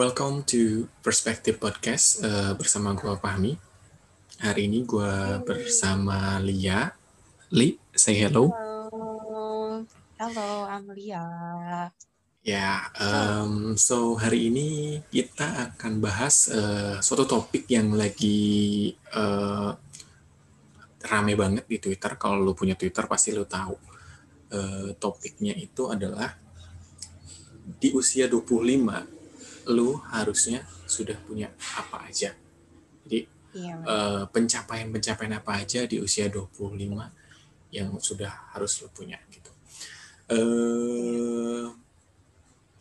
Welcome to Perspective Podcast uh, bersama gue Fahmi. Hari ini gue bersama Lia. Li, say hello. Halo, I'm Lia. Ya, um, so hari ini kita akan bahas uh, suatu topik yang lagi uh, rame banget di Twitter. Kalau lu punya Twitter pasti lu tahu. Uh, topiknya itu adalah di usia 25 lu harusnya sudah punya apa aja. Jadi Iya, uh, pencapaian-pencapaian apa aja di usia 25 yang sudah harus lu punya gitu. Uh,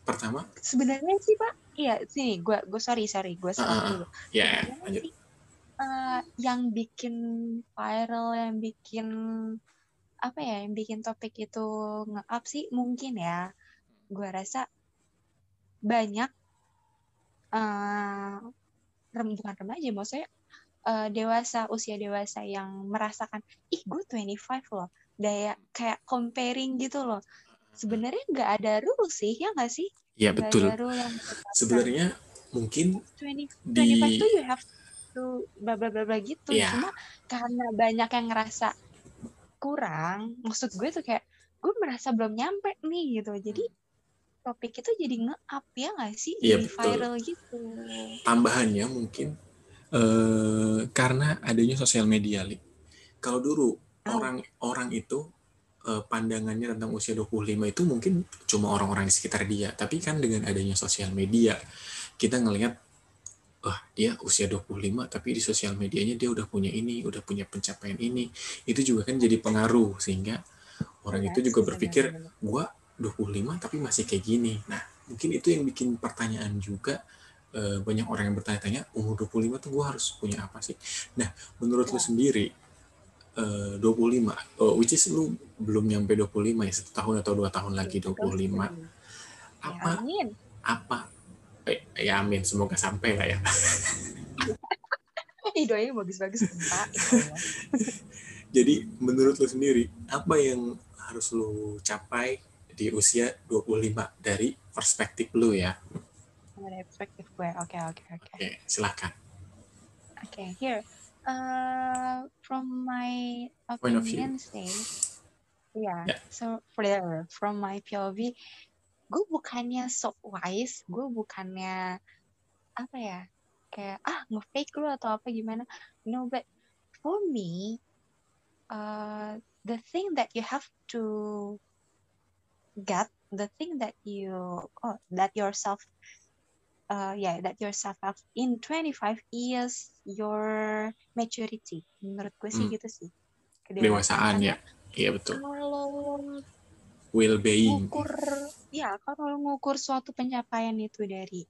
pertama, sebenarnya sih Pak, iya sini gue gue sorry sorry gue Ah, ah, salah ah. dulu. ya Sebenarnya lanjut. sih eh, yang bikin viral, yang bikin apa ya, yang bikin topik itu nge-up sih mungkin ya. Gue rasa banyak eh rem bukan remaja, maksudnya eh, dewasa usia dewasa yang merasakan ih gue 25 loh, daya kayak comparing gitu loh. Sebenarnya nggak ada rule sih, ya nggak sih? Ya Nggak betul. Sebenarnya mungkin 20, di 25 tuh you have to bla bla bla bla gitu. ya Cuma karena banyak yang ngerasa kurang, maksud gue tuh kayak gue merasa belum nyampe nih gitu. Jadi topik itu jadi nge-up ya nggak sih? Iya Jadi betul. viral gitu. Tambahannya mungkin eh karena adanya sosial media, Li. Kalau dulu Oh, orang-orang itu eh, pandangannya tentang usia 25 itu mungkin cuma orang-orang di sekitar dia. Tapi kan dengan adanya sosial media, kita ngelihat, wah dia usia 25 tapi di sosial medianya dia udah punya ini, udah punya pencapaian ini. Itu juga kan jadi pengaruh sehingga orang iya itu juga berpikir, benar-benar. Gua 25 tapi masih kayak gini. Nah, mungkin itu yang bikin pertanyaan juga eh, banyak orang yang bertanya-tanya, umur 25 tuh gua harus punya apa sih? Nah, menurut lu Ya, sendiri eh, 25, oh, which is lu belum nyampe 25 ya, satu tahun atau dua tahun lagi betul 25. sekali. Ya Apa, amin. apa, eh, ya amin, semoga sampai lah ya. Ih doanya bagus-bagus. Ya. Jadi menurut lu sendiri, apa yang harus lu capai di usia 25 dari perspektif lu ya? Dari perspektif gue. Oke oke oke. Oke, silahkan. Okay, here. Uh, from my opinion say, yeah. Ya, So for there, from my POV, gue bukannya so wise, gue bukannya apa ya, kayak ah nge-fake lu atau apa gimana. No, but for me, uh, the thing that you have to get, the thing that you, oh, that yourself uh, yeah, that yourself have in 25 years your maturity. Menurut gue sih Hmm, gitu sih. kedewasaan ya. Iya betul. kalau Well-being. ngukur, ya kalau ngukur suatu pencapaian itu dari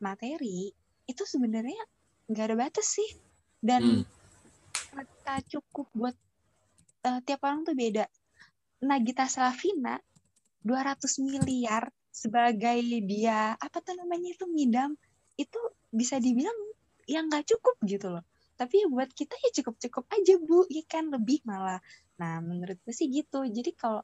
materi, itu sebenarnya nggak ada batas sih. Dan Hmm, cukup buat eh, tiap orang tuh beda. Nagita Slavina 200 miliar sebagai dia apa tuh namanya itu ngidam itu bisa dibilang yang nggak cukup gitu loh. Tapi ya buat kita ya cukup-cukup aja bu ya kan? Lebih malah. Nah menurut gue sih gitu. Jadi kalau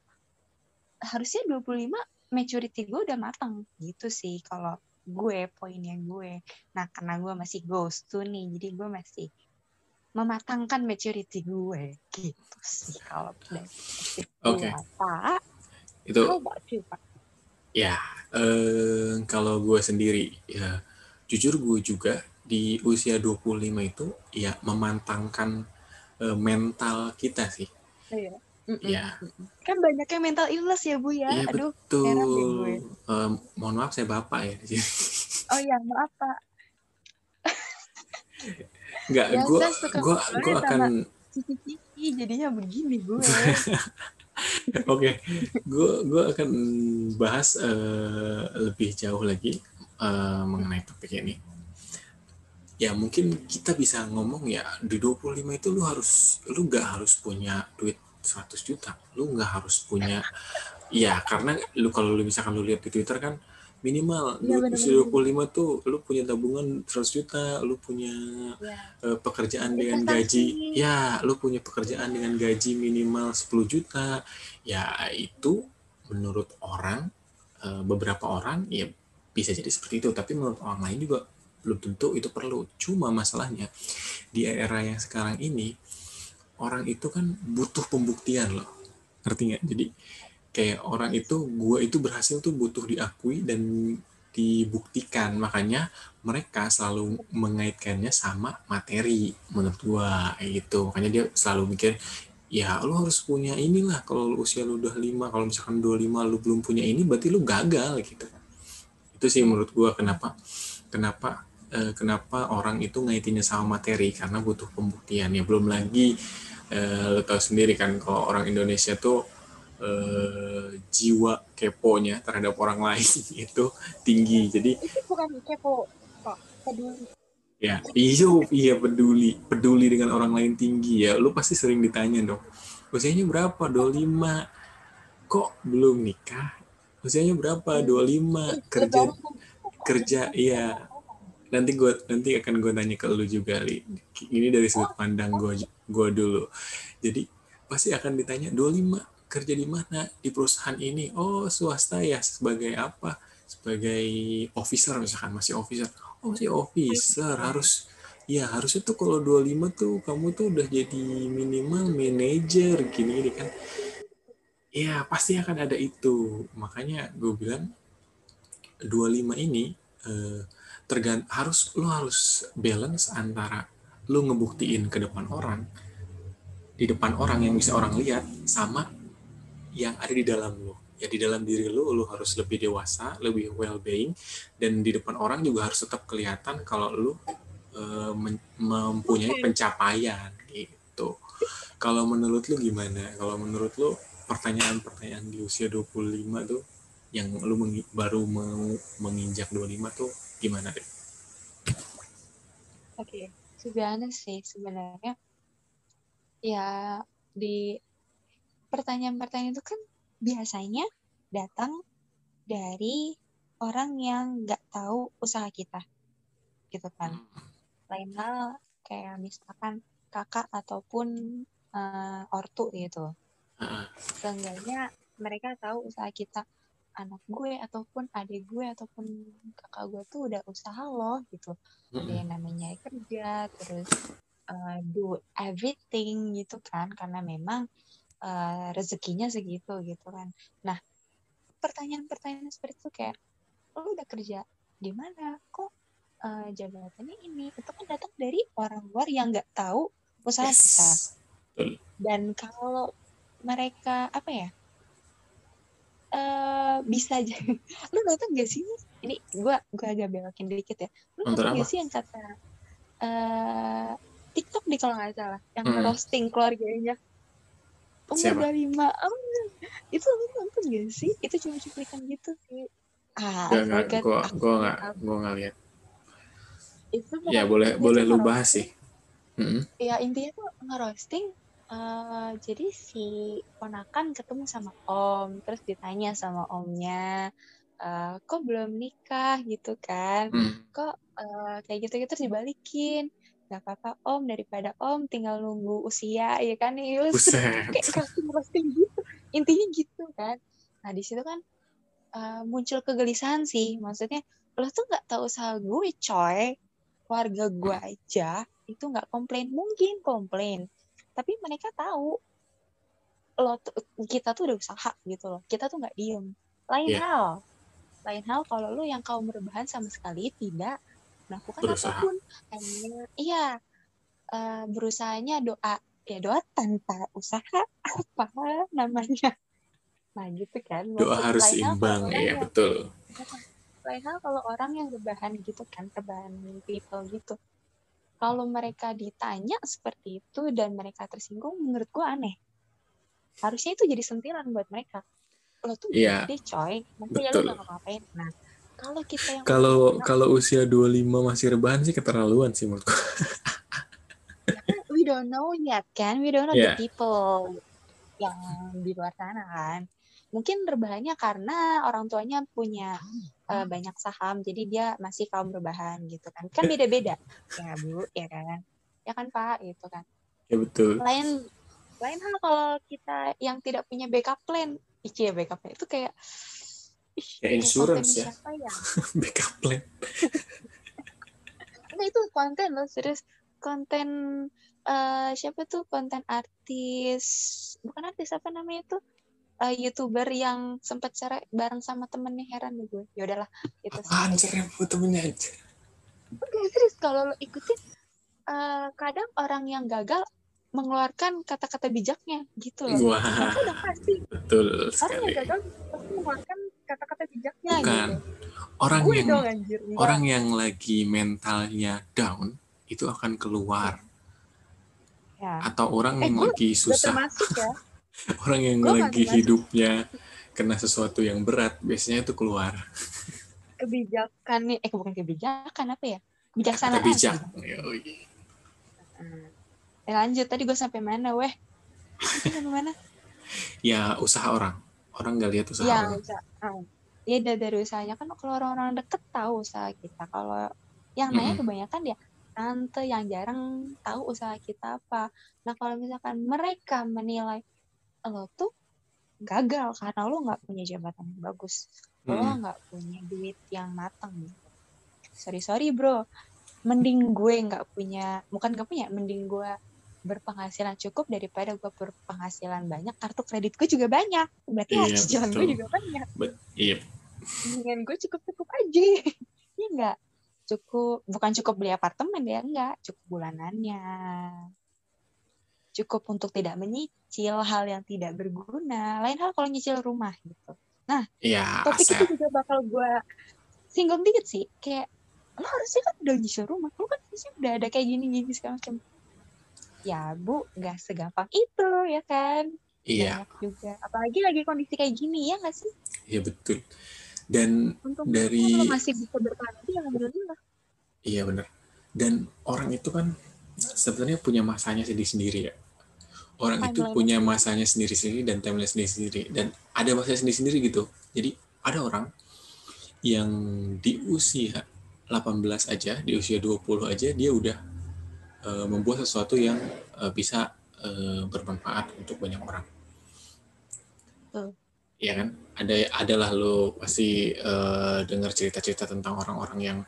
harusnya 25 maturity gue udah matang gitu sih kalau gue poinnya gue. Nah karena gue masih ghost tuh nih jadi gue masih mematangkan maturity gue. Gitu sih kalau dari Oke, pak itu how about you pak ya eh, kalau gue sendiri ya jujur gue juga di usia 25 itu ya memantangkan eh, mental kita sih. Iya. Mm-mm, Ya, mm-mm. Kan banyaknya mental illness ya Bu ya. iya Aduh, deh gue. betul. Eh, mohon maaf saya bapak ya. Oh ya, maaf Pak. Nggak, gue ngobrolnya sama akan cici-cici, jadinya begini gue. oke, gue gua akan bahas eh, lebih jauh lagi eh, mengenai topik ini. Ya mungkin kita bisa ngomong ya di 25 itu lu harus lu nggak harus punya duit 100 juta. Lu nggak harus punya ya karena lu kalau lu misalkan lu lihat di Twitter kan minimal Iya duit usia benar-benar. 25 tuh lu punya tabungan 100 juta, lu punya Ya, eh, pekerjaan dengan gaji. Ya lu punya pekerjaan dengan gaji minimal 10 juta. Ya itu menurut orang eh, beberapa orang ya bisa jadi seperti itu. Tapi menurut orang lain juga belum tentu itu perlu. Cuma masalahnya di era yang sekarang ini orang itu kan butuh pembuktian loh. Ngerti nggak? Jadi kayak orang itu gue itu berhasil tuh butuh diakui dan dibuktikan. Makanya mereka selalu mengaitkannya sama materi menurut gua gitu. Makanya dia selalu mikir ya lu harus punya inilah kalau usia lu udah lima kalau misalkan dua lima lu belum punya ini berarti lu gagal gitu. Itu sih menurut gua kenapa kenapa eh, kenapa orang itu ngaitinnya sama materi karena butuh pembuktian. Ya belum lagi eh, lo tahu sendiri kan kalau orang Indonesia tuh uh, jiwa keponya terhadap orang lain itu tinggi. Jadi itu bukan kepo, kok peduli. Ya, iya, iya peduli, peduli dengan orang lain tinggi ya. Lu pasti sering ditanya dong, usianya berapa? 25. Kok belum nikah? Usianya berapa? 25. Kerja kerja iya. Nanti gue nanti akan gue tanya ke lu juga, Li. Ini dari sudut pandang gue gue dulu. Jadi pasti akan ditanya 25 kerja di mana? Di perusahaan ini. Oh swasta ya sebagai apa? Sebagai officer misalkan. Masih officer. Oh masih officer. Harus ya harusnya tuh kalau 25 tuh kamu tuh udah jadi minimal manajer gini gini kan. Ya pasti akan ada itu. Makanya gue bilang 25 ini eh, tergant harus lo harus balance antara lo ngebuktiin ke depan orang di depan orang yang bisa orang lihat sama yang ada di dalam lo ya di dalam diri lo lo harus lebih dewasa lebih well being dan di depan orang juga harus tetap kelihatan kalau lo uh, mempunyai pencapaian gitu kalau menurut lo gimana kalau menurut lo pertanyaan-pertanyaan di usia 25 tuh yang lu mengi baru mau menginjak 25 tuh gimana deh? Oke, okay. sebenarnya sih sebenarnya ya di pertanyaan-pertanyaan itu kan biasanya datang dari orang yang nggak tahu usaha kita, gitu kan. Lain hal kayak misalkan kakak ataupun uh, ortu gitu. Seenggaknya mereka tahu usaha kita anak gue ataupun adik gue ataupun kakak gue tuh udah usaha loh gitu. Dia namanya kerja terus uh, do everything gitu kan karena memang uh, rezekinya segitu gitu kan. Nah, pertanyaan-pertanyaan seperti itu kayak lo udah kerja di mana? Kok uh, jabatannya ini? Itu kan datang dari orang luar yang nggak tahu usaha yes. kita. Dan kalau mereka apa ya? Uh, bisa aja lu nonton gak sih ini gue gue agak belokin dikit ya lu nonton gak sih yang kata uh, TikTok nih kalau nggak salah yang hmm. roasting keluarganya umur lima. Oh, itu lu nonton gak sih? Itu cuma cuplikan gitu sih. Ah gak, gak, gua gua nggak gua nggak lihat. Itu ya boleh boleh lu bahas sih. Hmm. ya intinya tuh ngerosting uh, jadi si ponakan ketemu sama om terus ditanya sama omnya uh, kok belum nikah? gitu kan. Hmm. kok uh, kayak gitu gitu dibalikin gak apa-apa om daripada om tinggal nunggu usia ya kan? Ya kayak casting casting gitu. Intinya gitu kan. Nah di situ kan uh, muncul kegelisahan sih. Maksudnya lo tuh nggak tahu usaha gue coy. Keluarga gue aja itu nggak komplain. Mungkin komplain tapi mereka tahu. Lo tuh, kita tuh udah usaha gitu loh. Kita tuh nggak diem. Lain yeah. hal. Lain hal kalau lo yang kaum berbahan sama sekali tidak melakukan Berusaha. apa pun hanya iya uh, berusahanya doa. Ya doa tanpa usaha apa namanya. Nah gitu kan. Doa Maksud harus imbang ya betul. Lain hal kalau orang yang rebahan gitu kan rebahan people gitu. Kalau mereka ditanya seperti itu dan mereka tersinggung menurut gua aneh. Harusnya itu jadi sentilan buat mereka. Lo tuh yeah. gede coy. Nanti ya lo gak ngapain nah kalau kita yang kalau kalau usia 25 masih rebahan sih keterlaluan sih menurutku. we don't know yet kan, we don't know yeah. the people yang di luar sana kan. Mungkin rebahannya karena orang tuanya punya uh, banyak saham, jadi dia masih kaum rebahan gitu kan. Kan beda-beda, ya bu, ya kan, ya kan pak, gitu kan. Ya betul. Lain lain hal kalau kita yang tidak punya backup plan, iya backup plan itu kayak ya insurance ya. ya? Backup plan. Nah itu konten loh serius. Konten uh, siapa tuh konten artis bukan artis apa namanya tuh uh, youtuber yang sempat cerai bareng sama temennya heran deh gue. Ya udahlah itu cerai sama temennya aja Oke, serius kalau lo ikutin uh, kadang orang yang gagal mengeluarkan kata-kata bijaknya gitu loh. Wah, udah pasti. Betul sekali. Orang yang gagal pasti mengeluarkan kata-kata bijaknya Bukan. gitu. Orang Gue yang dong, anjir, orang yang lagi mentalnya down itu akan keluar. Ya. Atau orang eh, yang gue, lagi susah. ya. orang yang gue lagi hidupnya kena sesuatu yang berat biasanya itu keluar. Kebijakan nih, eh bukan kebijakan apa ya? Bijaksanaan. bijak. Eh, lanjut tadi gue sampai mana weh? Sampai mana? ya usaha orang. Orang nggak lihat usaha ya, orang. Usaha. Ya dari usahanya kan kalau orang-orang deket tahu usaha kita. Kalau yang nanya Mm-mm. kebanyakan ya tante yang jarang tahu usaha kita apa. Nah kalau misalkan mereka menilai lo tuh gagal karena lo nggak punya jabatan yang bagus, lo Mm-mm. nggak punya duit yang matang. Sorry sorry bro, mending gue nggak punya, bukan nggak punya, mending gue berpenghasilan cukup daripada gue berpenghasilan banyak, kartu kredit gue juga banyak, berarti Iya, ya cicilan gue juga banyak. Bet- iya, gue cukup cukup aja, ya nggak cukup, bukan cukup beli apartemen ya enggak, cukup bulanannya, cukup untuk tidak menyicil hal yang tidak berguna. Lain hal kalau nyicil rumah gitu. iya Topik aset. itu juga bakal gue singgung dikit sih, kayak lo harusnya kan udah nyicil rumah, lo kan harusnya udah ada kayak gini-gini segala macam. Ya bu, nggak segampang itu ya kan? Iya, Banyak juga. Apalagi lagi kondisi kayak gini ya nggak sih? iya betul. Dan Untuk Dari- masih bisa bertahan aja, alhamdulillah. Iya benar. Dan orang itu kan sebenarnya punya masanya sendiri-sendiri ya. Orang itu punya masanya sendiri-sendiri dan timeline sendiri-sendiri. Dan ada masanya sendiri-sendiri gitu. Jadi ada orang yang di usia 18 aja, di usia 20 aja dia udah eh, membuat sesuatu yang eh, bisa eh, bermanfaat untuk banyak orang. Betul. Iya kan? Ada adalah lo pasti eh, dengar cerita-cerita tentang orang-orang yang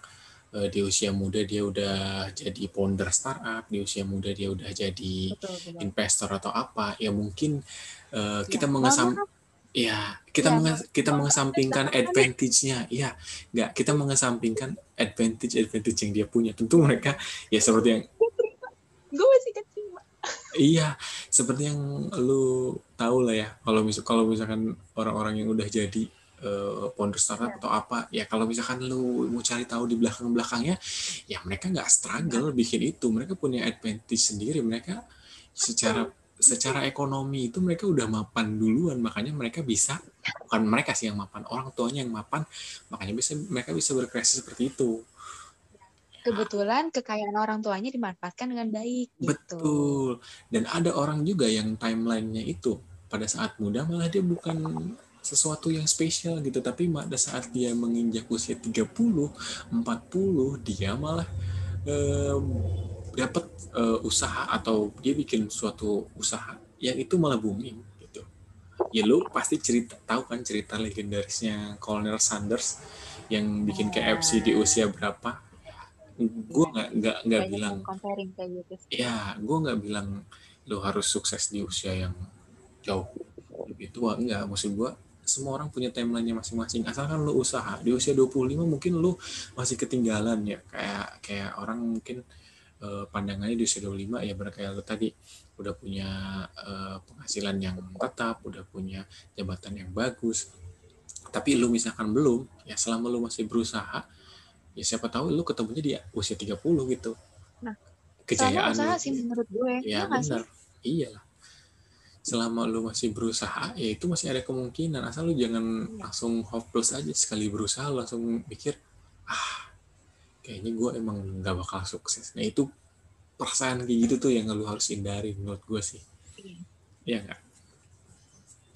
eh, di usia muda dia udah jadi founder startup, di usia muda dia udah jadi Betul, betul. investor atau apa. Ya mungkin eh, kita Ya, mengesam ya kita Ya, menges- kita mengesampingkan jangan- advantage-nya. Iya, nggak kita mengesampingkan advantage advantage yang dia punya. Tentu mereka ya seperti yang gue masih kecil. Iya, seperti yang lu tahu lah ya. Kalau misal kalau misalkan orang-orang yang udah jadi eh, founder startup Ya. atau apa, ya kalau misalkan lu mau cari tahu di belakang-belakangnya, ya mereka nggak struggle bikin itu. Mereka punya advantage sendiri. Mereka secara secara ekonomi itu mereka udah mapan duluan, makanya mereka bisa bukan mereka sih yang mapan, orang tuanya yang mapan, makanya bisa mereka bisa berkreasi seperti itu. Kebetulan kekayaan orang tuanya dimanfaatkan dengan baik. Gitu. Betul. Dan ada orang juga yang timelinenya itu pada saat muda malah dia bukan sesuatu yang spesial gitu, tapi pada saat dia menginjak usia 30, 40, dia malah eh, dapat eh, usaha atau dia bikin suatu usaha yang itu malah booming gitu. Ya lu pasti cerita tahu kan cerita legendarisnya Colonel Sanders yang bikin KFC di usia berapa? Gue nggak nggak nggak bilang comparing kayak gitu. sih. ya gue nggak bilang lo harus sukses di usia yang jauh lebih tua enggak maksud gue semua orang punya timelinenya masing-masing. Asalkan lo usaha di usia 25 mungkin lo masih ketinggalan ya. Kayak kayak orang mungkin eh, pandangannya di usia 25 ya benar kayak lo tadi. Udah punya eh, penghasilan yang tetap udah punya jabatan yang bagus. Tapi lo misalkan belum ya selama lo masih berusaha ya siapa tahu lo ketemunya di usia 30 gitu Nah, kejayaan usaha sih menurut gue. Ya nggak sih? benar. Iyalah. Selama lu masih berusaha, ya itu masih ada kemungkinan. Asal lu jangan langsung hopeless aja sekali berusaha lu langsung mikir, ah, kayaknya gue emang nggak bakal sukses. Nah itu perasaan kayak gitu tuh yang lu harus hindari menurut gue sih. Iya. Iya nggak?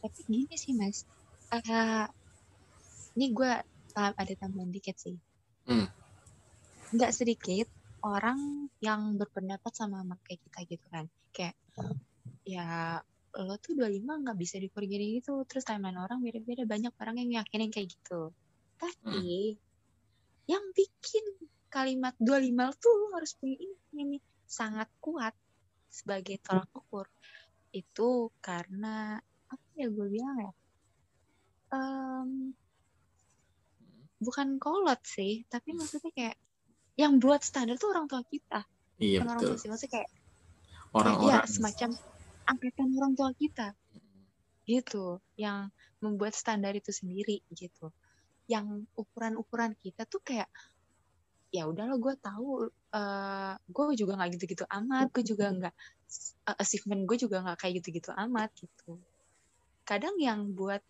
Tapi gini sih mas, Eh, ini gue ada tambahan dikit sih. Hmm. Nggak sedikit orang yang berpendapat sama sama kayak kita gitu kan. Kayak ya lo tuh 25 nggak bisa diukur gini gitu. Terus timeline orang beda-beda. Banyak orang yang yakinin kayak gitu. Tapi yang bikin kalimat 25 tuh lo harus punya ini, ini. Sangat kuat sebagai tolak ukur. Itu karena apa ya gue bilang ya Em, bukan kolot sih tapi maksudnya kayak yang buat standar tuh orang tua kita. Iya orang betul. tua sih maksudnya kayak kayak ya Orang-orang semacam angkatan orang tua kita. Gitu yang membuat standar itu sendiri gitu. Yang ukuran-ukuran kita tuh kayak ya udah lo gue tahu eh gue juga nggak gitu-gitu amat gue juga nggak eh, achievement gue juga nggak kayak gitu-gitu amat gitu. Kadang yang buat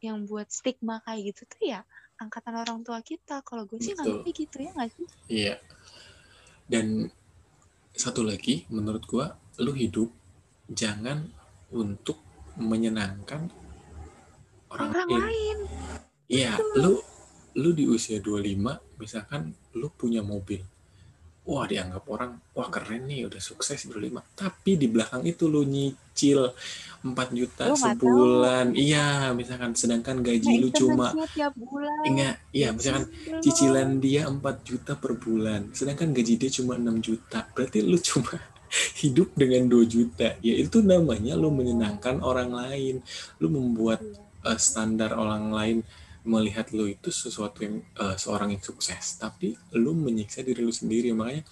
yang buat stigma kayak gitu tuh ya angkatan orang tua kita kalau gue sih nggak gitu ya nggak sih Iya. Dan satu lagi, menurut gua, lu hidup jangan untuk menyenangkan orang, orang lain. lain Iya, lu lu di usia 25, misalkan lu punya mobil. Wah, dianggap orang, wah keren nih, udah sukses 25. Tapi di belakang itu lu nyicil 4 juta Lu sebulan. Iya, misalkan sedangkan gaji lu cuma maintenance-nya tiap bulan Ingat, iya misalkan cicilan dia 4 juta per bulan, sedangkan gaji dia cuma 6 juta. Berarti lu cuma hidup dengan 2 juta. Ya itu namanya lu menyenangkan orang lain. Lu membuat eh, standar orang lain melihat lu itu sesuatu yang eh, seorang yang sukses, tapi lu menyiksa diri lu sendiri. Makanya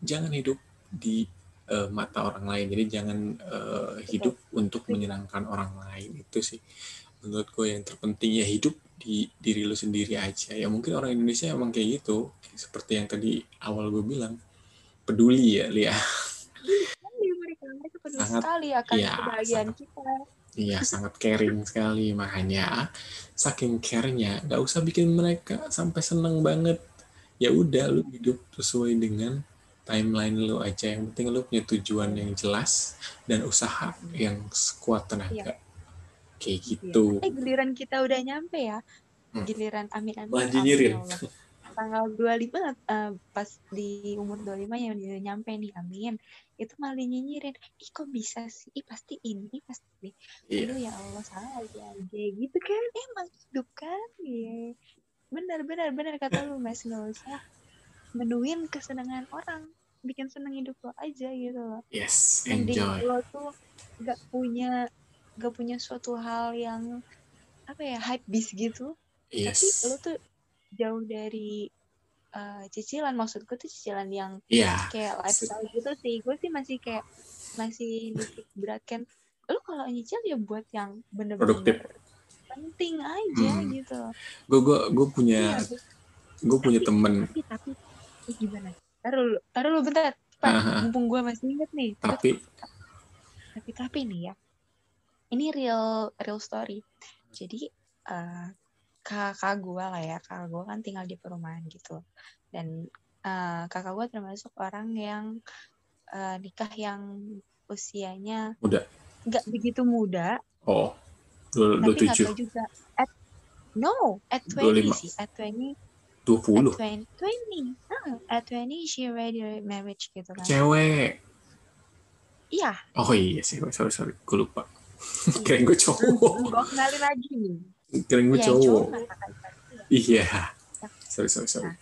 jangan hidup di eh, mata orang lain. Jadi jangan eh, hidup untuk menyenangkan orang lain. Itu sih menurut gue yang terpenting ya hidup di diri lu sendiri aja. Ya mungkin orang Indonesia emang kayak gitu. Seperti yang tadi awal gue bilang. Peduli ya, Lia. Kan mereka peduli Sangat, sekali akan iya, kebahagiaan sangat. kita Iya, sangat caring sekali. Makanya saking care-nya nggak usah bikin mereka sampai seneng banget. Ya udah lu hidup sesuai dengan timeline lu aja. Yang penting lu punya tujuan yang jelas dan usaha yang sekuat tenaga. Kayak gitu. eh giliran kita udah nyampe ya Hmm. giliran amin amin ya Allah. tanggal 25 eh, pas di umur 25 yang udah nyampe nih amin. Itu malah nyinyirin ih kok bisa sih? Ih pasti ini pasti ini. Iya. Aduh ya Allah salah aja aja gitu kan. Emang hidup kan ya. Benar benar benar kata lu mas. Nggak usah menuin kesenangan orang. Bikin seneng hidup lo aja gitu loh. Yes, mending enjoy. lo tuh gak punya gak punya suatu hal yang apa ya hype beast gitu tapi Yes. lo tuh jauh dari uh, cicilan. Maksud gue tuh cicilan yang Iya. kayak lifestyle gitu sih. Gue sih masih kayak masih beratkan lo kalau nyicil ya buat yang Produktif. bener-bener penting aja Hmm. gitu. Gue gue gue punya Iya, gue punya temen. tapi tapi eh, gimana? Taruh lu taruh lu bentar. Pak mumpung gue masih inget nih. Tapi. Tapi tapi nih ya. Ini real real story. Jadi eh, kakak gue lah ya. Kakak gue kan tinggal di perumahan gitu. Dan eh, kakak gue termasuk orang yang eh, nikah yang usianya Muda. nggak begitu muda. Oh dua tapi nggak tujuh. juga. At no at 25. 20 sih. At 20 dua puluh. At 20 20 ah, at 20 she already marriage gitu kan. Cewek. Iya. Oh iya sih. Sorry sorry. Gue lupa. Keren gue cowok. Gue kenalin lagi nih keren gue Iya, cowok ipar. iya. Sorry sorry sorry.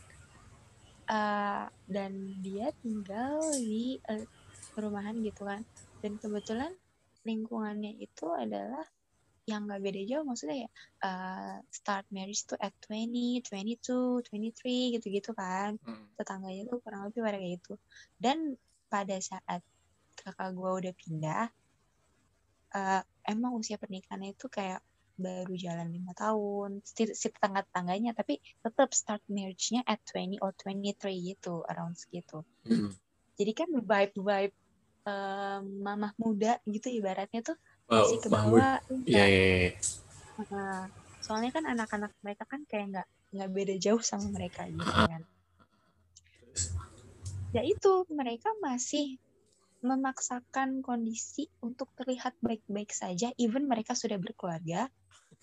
Eh, dan dia tinggal di eh, perumahan gitu kan. Dan kebetulan lingkungannya itu adalah yang nggak beda jauh. Maksudnya ya eh, start marriage tuh at 20, 22, 23 gitu-gitu kan. Hmm. tetangganya tuh kurang lebih pada kayak gitu. Dan pada saat kakak gue udah pindah eh, emang usia pernikahannya itu kayak baru jalan lima tahun. Si, si tetangga-tetangganya tapi tetap start marriage-nya at 20 or 23 gitu around segitu. Hmm. jadi kan vibe-vibe eh, mamah muda gitu ibaratnya tuh Wow, masih ke bawah iya iya iya. Soalnya kan anak-anak mereka kan kayak nggak nggak beda jauh sama mereka gitu kan. Ya itu mereka masih memaksakan kondisi untuk terlihat baik-baik saja even mereka sudah berkeluarga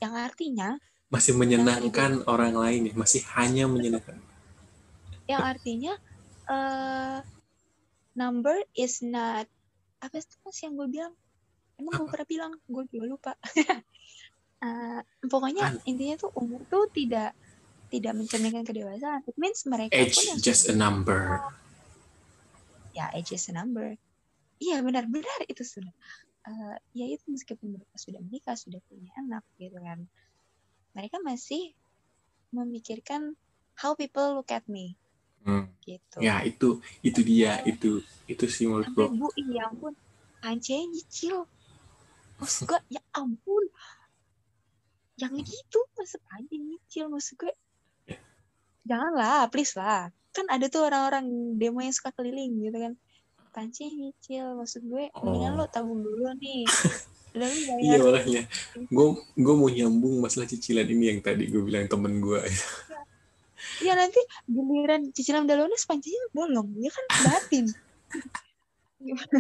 yang artinya masih menyenangkan orang lain ya masih hanya menyenangkan. Yang artinya eh number is not apa sih mas yang gue bilang? Emang gue pernah bilang? Gue juga lupa. Eh, pokoknya An- intinya tuh umur tuh tidak tidak mencerminkan kedewasaan. It means mereka age pun yang just a number. Ya age is a number. Iya benar-benar itu sudah Eh, ya itu meskipun mereka sudah menikah sudah punya anak gitu kan. Mereka masih memikirkan how people look at me. Hmm. gitu. Ya itu itu dia itu itu sih menurut sampai gue bu iya ampun pancenya nyicil. Maksud gue ya ampun. Jangan gitu masa panci nyicil maksud gue janganlah please lah. Kan ada tuh orang-orang demo yang suka keliling gitu kan panci nyicil maksud gue mendingan Oh. lo tabung dulu nih. Lalu iya makanya. Gue gue mau nyambung masalah cicilan ini yang tadi gue bilang temen gue ya nanti giliran cicilan udah lunas pancinya bolong. Ya kan batin. Gimana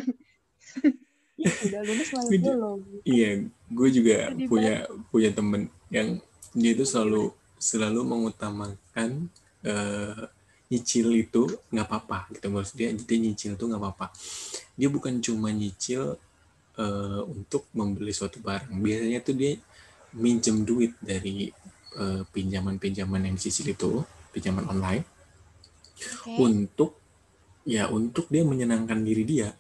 ya, udah lunas malah bolong. iya gue juga Sedih punya punya temen yang dia itu selalu selalu mengutamakan eh, nyicil itu nggak apa-apa gitu. Menurut dia dia nyicil itu nggak apa-apa. Dia bukan cuma nyicil eh, untuk membeli suatu barang. Biasanya tuh dia minjem duit dari eh, pinjaman-pinjaman yang dicicil itu pinjaman online oke. untuk ya untuk dia menyenangkan diri dia.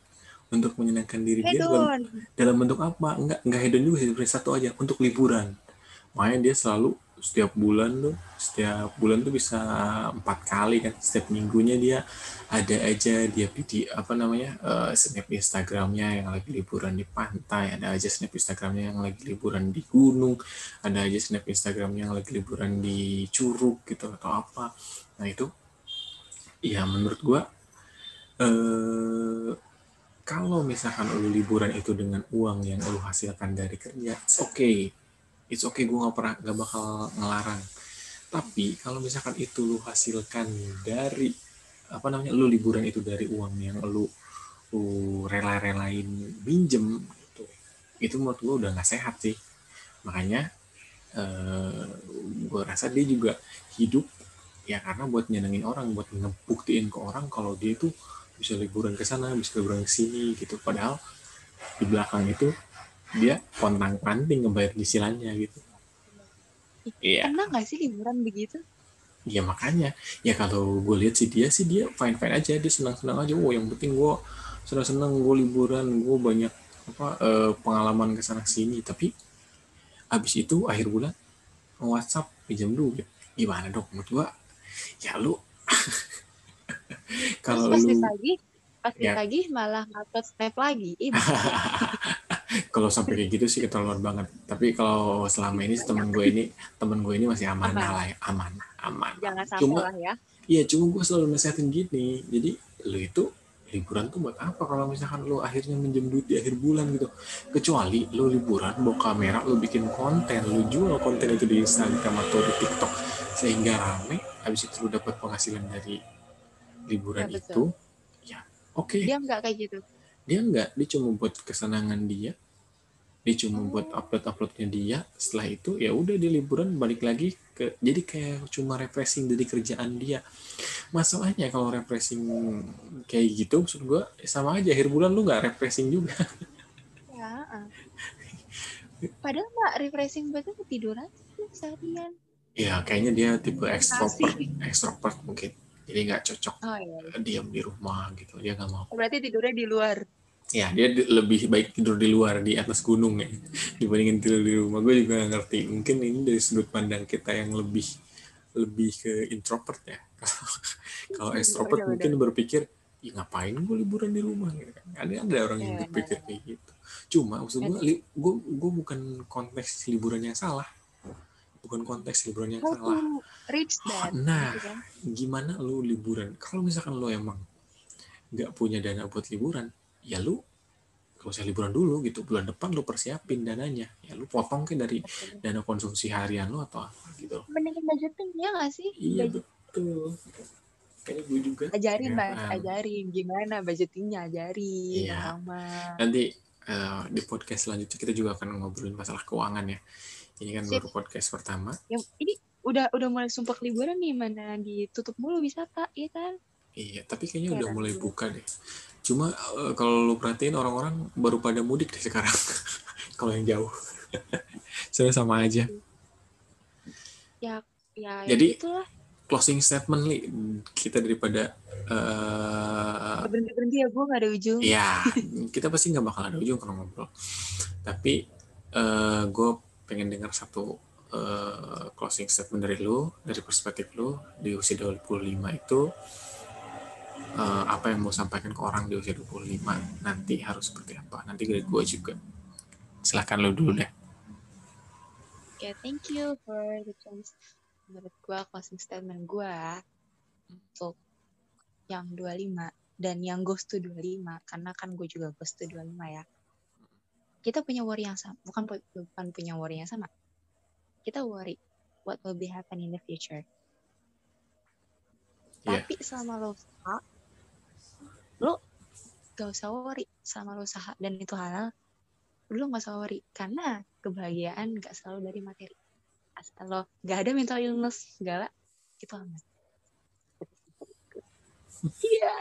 Untuk menyenangkan diri dia dalam, dalam bentuk apa? Enggak enggak hedon juga sih satu aja untuk liburan. Makanya dia selalu setiap bulan tuh setiap bulan tuh bisa empat kali kan setiap minggunya dia ada aja dia video apa namanya eh, snap Instagramnya yang lagi liburan di pantai ada aja snap Instagramnya yang lagi liburan di gunung ada aja snap Instagramnya yang lagi liburan di curug gitu atau apa nah itu ya menurut gua eh kalau misalkan lu liburan itu dengan uang yang lu hasilkan dari kerja, it's okay. It's okay, gue gak pernah gak bakal ngelarang. Tapi kalau misalkan itu lu hasilkan dari apa namanya, lu liburan itu dari uang yang lu, lu rela-relain minjem gitu. Itu menurut gue udah gak sehat sih. Makanya eh, gue rasa dia juga hidup ya karena buat nyenengin orang, buat ngebuktiin ke orang kalau dia itu bisa liburan ke sana, bisa liburan ke sini gitu. Padahal di belakang itu dia kontang panting ngebayar cicilannya gitu. Iya, Pernah nggak sih liburan begitu? ya makanya ya kalau gue lihat sih dia sih dia fine fine aja, dia senang senang aja. Oh yang penting gue senang senang gue liburan, gue banyak apa eh, pengalaman ke sana sini. Tapi abis itu akhir bulan WhatsApp pinjam duit, gimana dong? Menurut gue ya lu kalau pas lu pas Ya. ditagih malah ngupload snap lagi. Kalau sampai kayak gitu sih keterlaluan banget. Tapi kalau selama ini sih temen gue ini temen gue ini masih aman Aman. lah ya, aman, aman. jangan sampai Cuma lah ya. iya cuma gue selalu nasihatin gini. Jadi lu itu liburan tuh buat apa kalau misalkan lu akhirnya minjem duit di akhir bulan gitu. Kecuali lu liburan bawa kamera, lu bikin konten, lu jual konten itu di Instagram atau di TikTok sehingga rame. Habis itu lu dapat penghasilan dari liburan Ya, itu. Ya, oke. Dia nggak kayak gitu. Dia enggak dia cuma buat kesenangan dia dia cuma buat upload uploadnya dia setelah itu ya udah dia liburan balik lagi ke jadi kayak cuma refreshing dari kerjaan dia masalahnya kalau refreshing kayak gitu maksud gue sama aja akhir bulan lu nggak refreshing juga Ya. ah. Padahal nggak refreshing banget tidur aja seharian. ya kayaknya dia tipe extrovert Asik. extrovert mungkin jadi nggak cocok Oh iya. diam di rumah gitu dia nggak mau Berarti tidurnya di luar. Ya dia di- lebih baik tidur di luar di atas gunung ya dibandingin tidur di rumah. Gue juga nggak ngerti. Mungkin ini dari sudut pandang kita yang lebih lebih ke introvert ya. Kalau extrovert Udah, mungkin berpikir ya ngapain gue liburan di rumah? Gitu kan. Ada ada orang yang Iya, berpikir kayak gitu. Cuma maksud gue li- gue gue bukan konteks liburan yang salah. Bukan konteks liburan yang How salah. that? Nah. gitu kan. gimana lu liburan? Kalau misalkan lu emang nggak punya dana buat liburan ya lu gak usah liburan dulu gitu bulan depan lu persiapin dananya ya lu potong ke dari dana konsumsi harian lu atau apa gitu Mendingan budgeting ya nggak sih? iya betul kayaknya gue juga Ajarin mas, Ya, ajarin gimana budgetingnya, ajarin Iya. sama. nanti eh, di podcast selanjutnya kita juga akan ngobrolin masalah keuangan ya ini kan Sip. baru podcast pertama Ya, ini udah udah mulai sumpah liburan nih mana ditutup mulu wisata, ya kan? Iya, tapi kayaknya Iya udah mulai buka deh. Cuma eh, kalau lu perhatiin orang-orang baru pada mudik deh sekarang. kalau yang jauh. Sebenarnya sama aja. Ya, ya, Jadi- ya itulah. Closing statement li kita daripada eh Berhenti berhenti ya gue gak ada ujung. ya kita pasti nggak bakal ada ujung kalau ngobrol. Tapi eh gue pengen dengar satu eh, closing statement dari lu, dari perspektif lu di usia 25 itu eh, apa yang mau sampaikan ke orang di usia 25 nanti harus seperti apa? Nanti dari gue juga. Silahkan lu dulu deh. Oke, thank you for the chance. Menurut gue, closing statement gue untuk yang 25 dan yang goes to 25, karena kan gue juga goes to 25 ya. Kita punya worry yang sama, bukan bukan punya worry yang sama. Kita worry what will be happen in the future. Iya. Tapi selama lo usaha, lo gak usah worry selama lo usaha dan itu halal, lo gak usah worry karena kebahagiaan gak selalu dari materi. Asal lo gak ada mental illness segala, itu aman. Iya.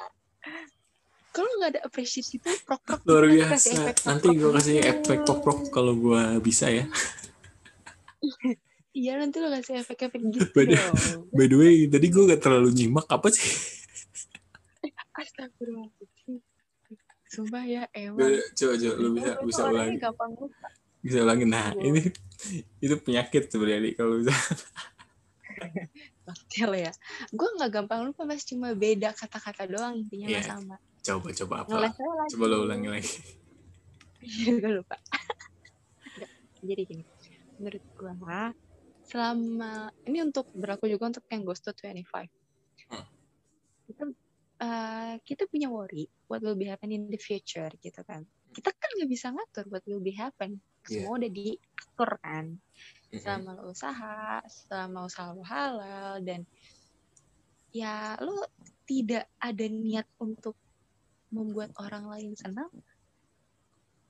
Kalau nggak ada appreciate itu, prok prok Luar kasih biasa. efek Nanti gue kasih efek pop kalau gue bisa ya. Iya nanti lo kasih efek-efek gitu By the-. By the way, tadi gue gak terlalu nyimak apa sih? Astagfirullahaladzim. Sumpah ya emang. Coba, coba, lu bisa Lo bisa ulangi. gampang lupa. Bisa ulangi. Nah, Iya. ini itu penyakit sebenarnya kalau bisa. Baktel ya. Gue nggak gampang lupa mas, cuma beda kata-kata doang intinya Iya. nggak sama. Coba, coba apa? Lagi. Coba lo ulangi lagi. gue lupa. Jadi gini, menurut gue selama ini untuk berlaku juga untuk yang Ghost to 25. Hmm. Kita eh, kita punya worry what will be happen in the future gitu kan. Kita kan nggak bisa ngatur what will be happen. Iya. Semua udah diatur kan. Selama lo usaha, selama usaha lo halal dan ya lo tidak ada niat untuk membuat orang lain senang,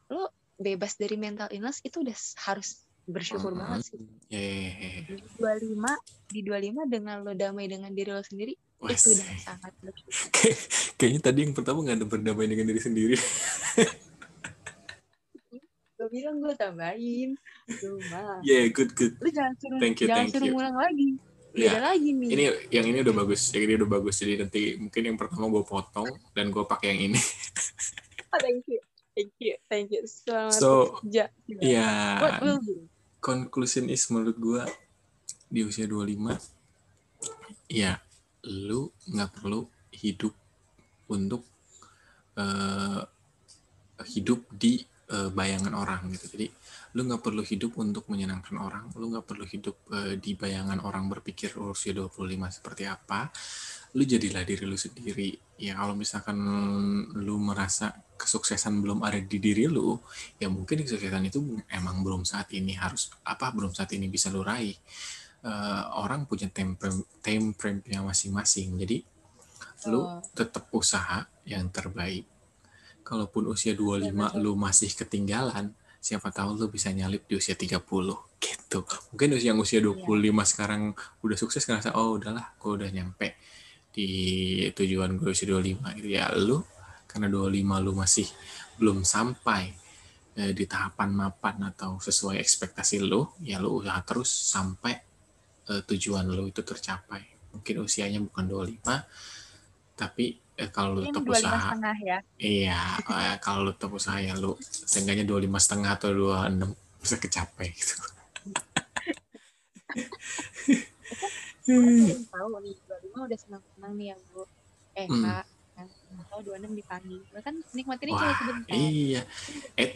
lo bebas dari mental illness itu udah harus bersyukur Mm-mm. banget sih. Ya, ya, ya, ya. Di 25, di 25 dengan lo damai dengan diri lo sendiri, Wes. itu udah sangat. Kayak- Kayaknya tadi yang pertama gak ada berdamai dengan diri sendiri. Gue bilang gue tambahin, cuma Yeah, good, good. lo jangan suruh, Thank you, jangan thank suruh you. ngulang lagi. Ya, Beda lagi nih. ini yang ini udah bagus. Yang ini udah bagus. Jadi nanti mungkin yang pertama gue potong dan gue pakai yang ini. Oh, thank you. Thank you. Thank you. Selamat So. Ya, What will be? conclusion is menurut gue di usia 25 ya lu nggak perlu hidup untuk eh, hidup di eh, bayangan orang gitu. Jadi lu nggak perlu hidup untuk menyenangkan orang lu nggak perlu hidup eh, di bayangan orang berpikir "Oh, usia 25 seperti apa lu jadilah diri lu sendiri. Ya kalau misalkan lu merasa kesuksesan belum ada di diri lu ya mungkin kesuksesan itu emang belum saat ini harus apa belum saat ini bisa lu raih Eh, orang punya temper temperamennya masing-masing. Jadi lu Oh. tetap usaha yang terbaik. Kalaupun usia 25 lu masih ketinggalan siapa tahu lu bisa nyalip di usia 30 gitu. Mungkin usia yang usia 25 sekarang udah sukses ngerasa oh udahlah gue udah nyampe di tujuan gue usia 25 gitu ya. Lu karena 25 lu masih belum sampai eh, di tahapan mapan atau sesuai ekspektasi lu ya lu usaha terus sampai eh, tujuan lu itu tercapai mungkin usianya bukan 25 tapi eh, kalau lu Ini tetap 25 usaha setengah ya. Iya, eh, kalau lu tetap usaha ya lu seenggaknya 25 setengah atau 26 bisa kecapai gitu. Tahu nih, 25 udah senang-senang nih ya, Bu. Eh, Hmm. Kak. Yang tahu 26 dipanggil. Gue kan nikmatinnya cuma sebentar. iya. Eh,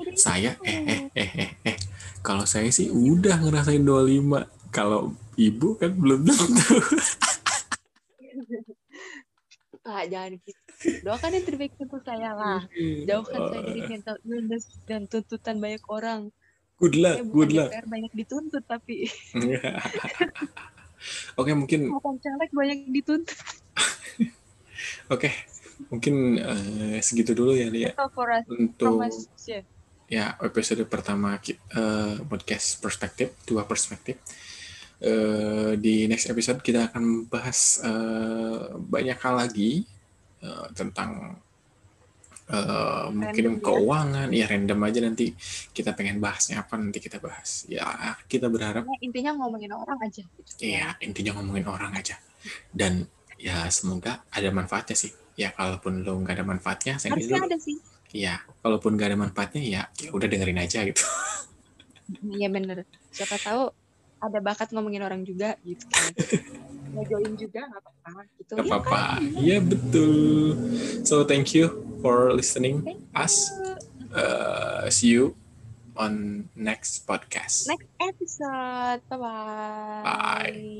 Udah saya gitu. eh eh eh eh eh. Kalau saya sih udah ngerasain 25. Kalau ibu kan belum tentu. Kak, jangan gitu. Doakan yang terbaik untuk saya lah. Jauhkan saya dari mental illness dan tuntutan banyak orang. Good luck, Saya good luck. DPR banyak dituntut, tapi Oke, mungkin bukan caleg banyak dituntut. oke. Mungkin eh, segitu dulu ya, Lia. Untuk ya episode pertama eh, podcast perspektif dua perspektif uh, di next episode kita akan bahas uh, banyak hal lagi uh, tentang uh, mungkin Random ya. keuangan ya random aja nanti kita pengen bahasnya apa nanti kita bahas ya kita berharap intinya ngomongin orang aja gitu. Iya, intinya ngomongin orang aja. Dan ya semoga ada manfaatnya sih. Ya kalaupun lo nggak ada manfaatnya, saya Harusnya ada sih. ya kalaupun nggak ada manfaatnya ya ya udah dengerin aja gitu. Iya bener. Siapa tahu ada bakat ngomongin orang juga gitu kan. Ngejoin juga nggak apa-apa gitu. Gak Iya apa-apa. kan? Iya betul. So thank you for listening Thank us. Uh, see you on next podcast. Next episode. Bye-bye. Bye.